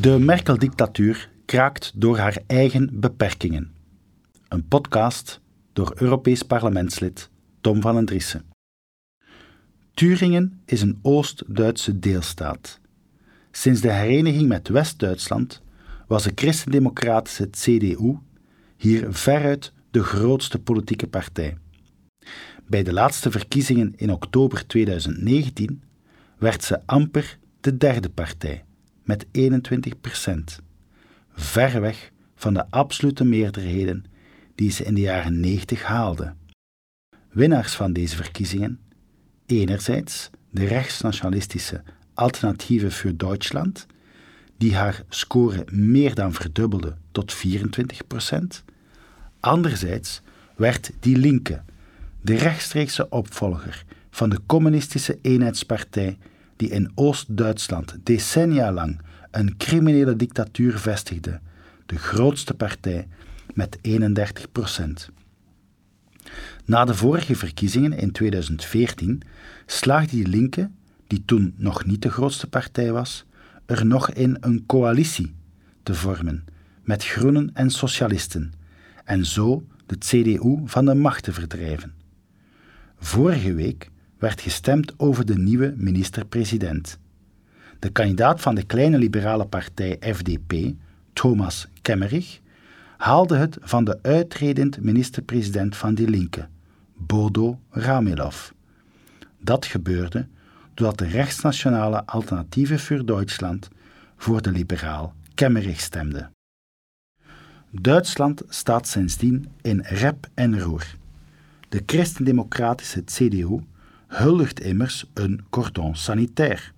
De Merkel-dictatuur kraakt door haar eigen beperkingen. Een podcast door Europees parlementslid Tom van den Driessen. Turingen is een Oost-Duitse deelstaat. Sinds de hereniging met West-Duitsland was de christendemocratische CDU hier veruit de grootste politieke partij. Bij de laatste verkiezingen in oktober 2019 werd ze amper de derde partij met 21 procent, ver weg van de absolute meerderheden die ze in de jaren 90 haalde. Winnaars van deze verkiezingen, enerzijds de rechtsnationalistische Alternatieve für Deutschland, die haar score meer dan verdubbelde tot 24 procent, anderzijds werd Die Linke, de rechtstreekse opvolger van de communistische eenheidspartij die in Oost-Duitsland decennia lang een criminele dictatuur vestigde, de grootste partij met 31 procent. Na de vorige verkiezingen in 2014 slaagde die linke, die toen nog niet de grootste partij was, er nog in een coalitie te vormen met groenen en socialisten en zo de CDU van de macht te verdrijven. Vorige week werd gestemd over de nieuwe minister-president. De kandidaat van de kleine liberale partij FDP, Thomas Kemmerich, haalde het van de uitredend minister-president van Die Linke, Bodo Ramelov. Dat gebeurde doordat de rechtsnationale Alternatieve für Duitsland voor de liberaal Kemmerich stemde. Duitsland staat sindsdien in rep en roer. De christendemocratische CDU huldigt immers een cordon sanitair.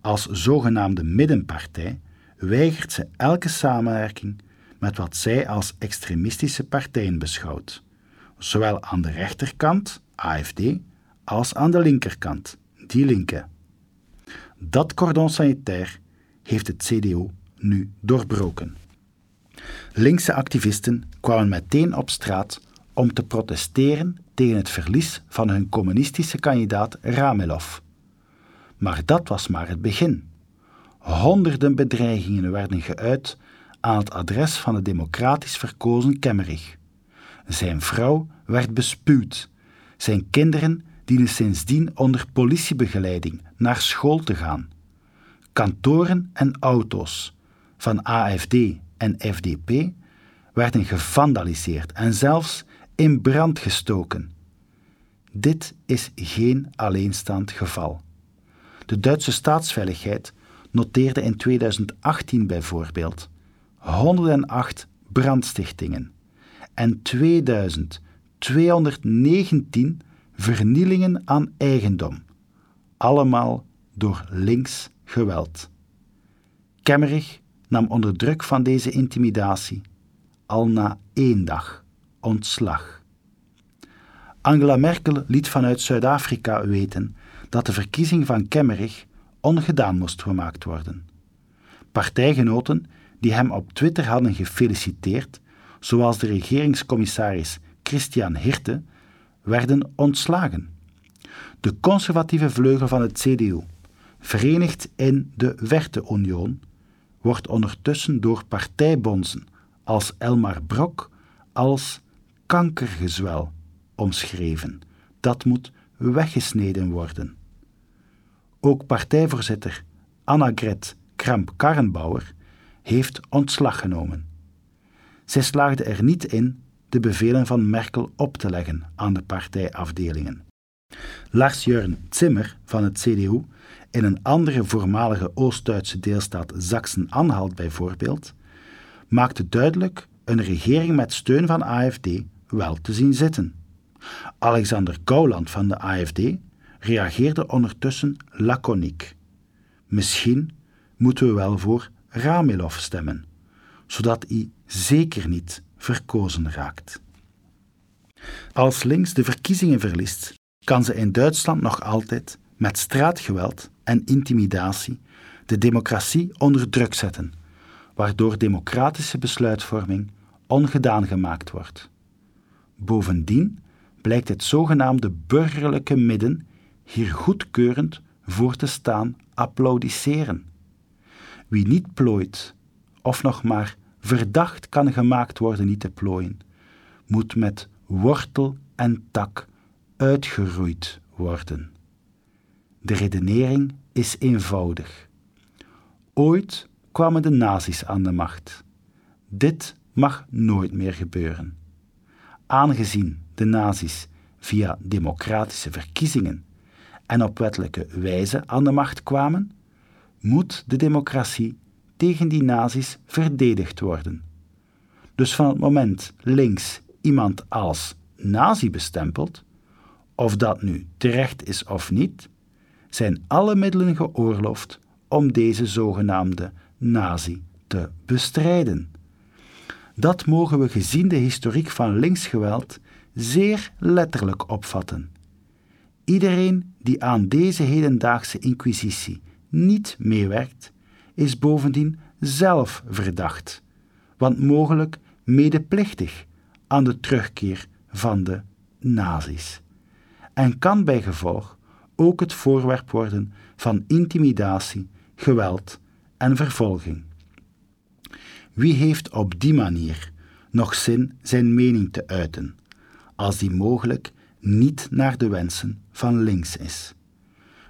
Als zogenaamde middenpartij weigert ze elke samenwerking met wat zij als extremistische partijen beschouwt, zowel aan de rechterkant, AFD, als aan de linkerkant, die linke. Dat cordon sanitair heeft het CDU nu doorbroken. Linkse activisten kwamen meteen op straat om te protesteren tegen het verlies van hun communistische kandidaat Ramelov. Maar dat was maar het begin. Honderden bedreigingen werden geuit aan het adres van de democratisch verkozen Kemmerich. Zijn vrouw werd bespuwd. Zijn kinderen dienen sindsdien onder politiebegeleiding naar school te gaan. Kantoren en auto's van AFD en FDP werden gevandaliseerd en zelfs in brand gestoken. Dit is geen alleenstaand geval. De Duitse staatsveiligheid noteerde in 2018 bijvoorbeeld 108 brandstichtingen en 2219 vernielingen aan eigendom, allemaal door links geweld. Kemmerich nam onder druk van deze intimidatie al na één dag ontslag. Angela Merkel liet vanuit Zuid-Afrika weten dat de verkiezing van Kemmerich ongedaan moest gemaakt worden. Partijgenoten die hem op Twitter hadden gefeliciteerd, zoals de regeringscommissaris Christian Hirte, werden ontslagen. De conservatieve vleugel van het CDU, verenigd in de Werte-Union, wordt ondertussen door partijbonzen als Elmar Brok als kankergezwel omschreven. Dat moet weggesneden worden. Ook partijvoorzitter Annagret Kramp-Karrenbauer heeft ontslag genomen. Zij slaagde er niet in de bevelen van Merkel op te leggen aan de partijafdelingen. Lars-Jörn Zimmer van het CDU, in een andere voormalige Oost-Duitse deelstaat Sachsen-Anhalt bijvoorbeeld, maakte duidelijk een regering met steun van AFD wel te zien zitten. Alexander Gauland van de AFD reageerde ondertussen laconiek. Misschien moeten we wel voor Ramilov stemmen, zodat hij zeker niet verkozen raakt. Als links de verkiezingen verliest, kan ze in Duitsland nog altijd met straatgeweld en intimidatie de democratie onder druk zetten, waardoor democratische besluitvorming ongedaan gemaakt wordt. Bovendien blijkt het zogenaamde burgerlijke midden hier goedkeurend voor te staan applaudisseren. Wie niet plooit, of nog maar verdacht kan gemaakt worden niet te plooien, moet met wortel en tak uitgeroeid worden. De redenering is eenvoudig. Ooit kwamen de nazi's aan de macht. Dit mag nooit meer gebeuren. Aangezien de nazi's via democratische verkiezingen en op wettelijke wijze aan de macht kwamen, moet de democratie tegen die nazi's verdedigd worden. Dus van het moment links iemand als nazi bestempelt, of dat nu terecht is of niet, zijn alle middelen geoorloofd om deze zogenaamde nazi te bestrijden. Dat mogen we gezien de historiek van linksgeweld zeer letterlijk opvatten. Iedereen die aan deze hedendaagse inquisitie niet meewerkt, is bovendien zelf verdacht, want mogelijk medeplichtig aan de terugkeer van de nazi's. En kan bij gevolg ook het voorwerp worden van intimidatie, geweld en vervolging. Wie heeft op die manier nog zin zijn mening te uiten, als die mogelijk niet naar de wensen van links is?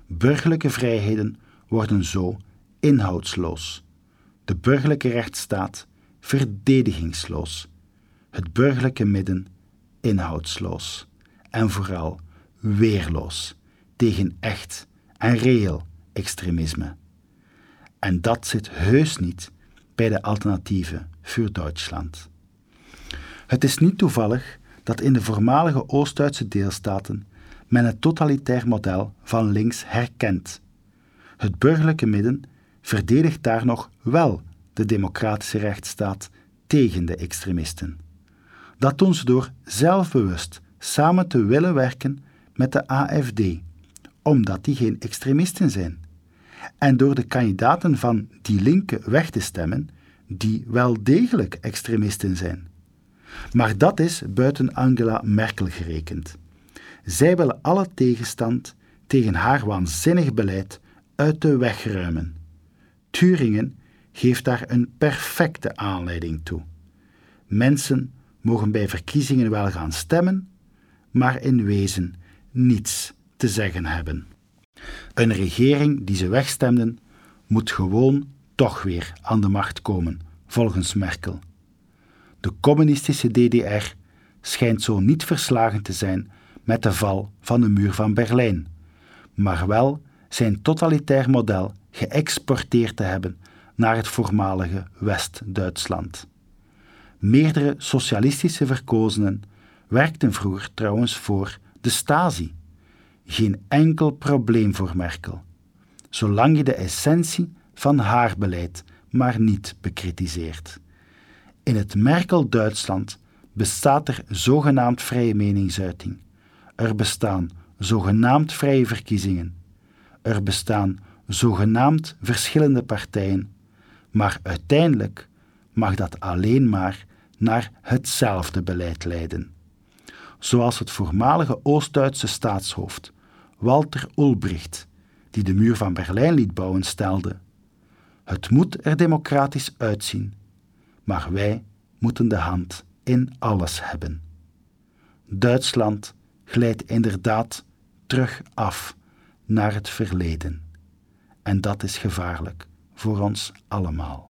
Burgerlijke vrijheden worden zo inhoudsloos, de burgerlijke rechtsstaat verdedigingsloos, het burgerlijke midden inhoudsloos en vooral weerloos tegen echt en reëel extremisme. En dat zit heus niet bij de alternatieven voor Duitsland. Het is niet toevallig dat in de voormalige Oost-Duitse deelstaten men het totalitair model van links herkent. Het burgerlijke midden verdedigt daar nog wel de democratische rechtsstaat tegen de extremisten. Dat doen ze door zelfbewust samen te willen werken met de AFD, omdat die geen extremisten zijn. En door de kandidaten van die linken weg te stemmen, die wel degelijk extremisten zijn. Maar dat is buiten Angela Merkel gerekend. Zij willen alle tegenstand tegen haar waanzinnig beleid uit de weg ruimen. Turingen geeft daar een perfecte aanleiding toe. Mensen mogen bij verkiezingen wel gaan stemmen, maar in wezen niets te zeggen hebben. Een regering die ze wegstemden, moet gewoon toch weer aan de macht komen, volgens Merkel. De communistische DDR schijnt zo niet verslagen te zijn met de val van de muur van Berlijn, maar wel zijn totalitair model geëxporteerd te hebben naar het voormalige West-Duitsland. Meerdere socialistische verkozenen werkten vroeger trouwens voor de Stasi. Geen enkel probleem voor Merkel, zolang je de essentie van haar beleid maar niet bekritiseert. In het Merkel-Duitsland bestaat er zogenaamd vrije meningsuiting. Er bestaan zogenaamd vrije verkiezingen. Er bestaan zogenaamd verschillende partijen. Maar uiteindelijk mag dat alleen maar naar hetzelfde beleid leiden. Zoals het voormalige Oost-Duitse staatshoofd Walter Ulbricht, die de muur van Berlijn liet bouwen, stelde: Het moet er democratisch uitzien, maar wij moeten de hand in alles hebben. Duitsland glijdt inderdaad terug af naar het verleden. En dat is gevaarlijk voor ons allemaal.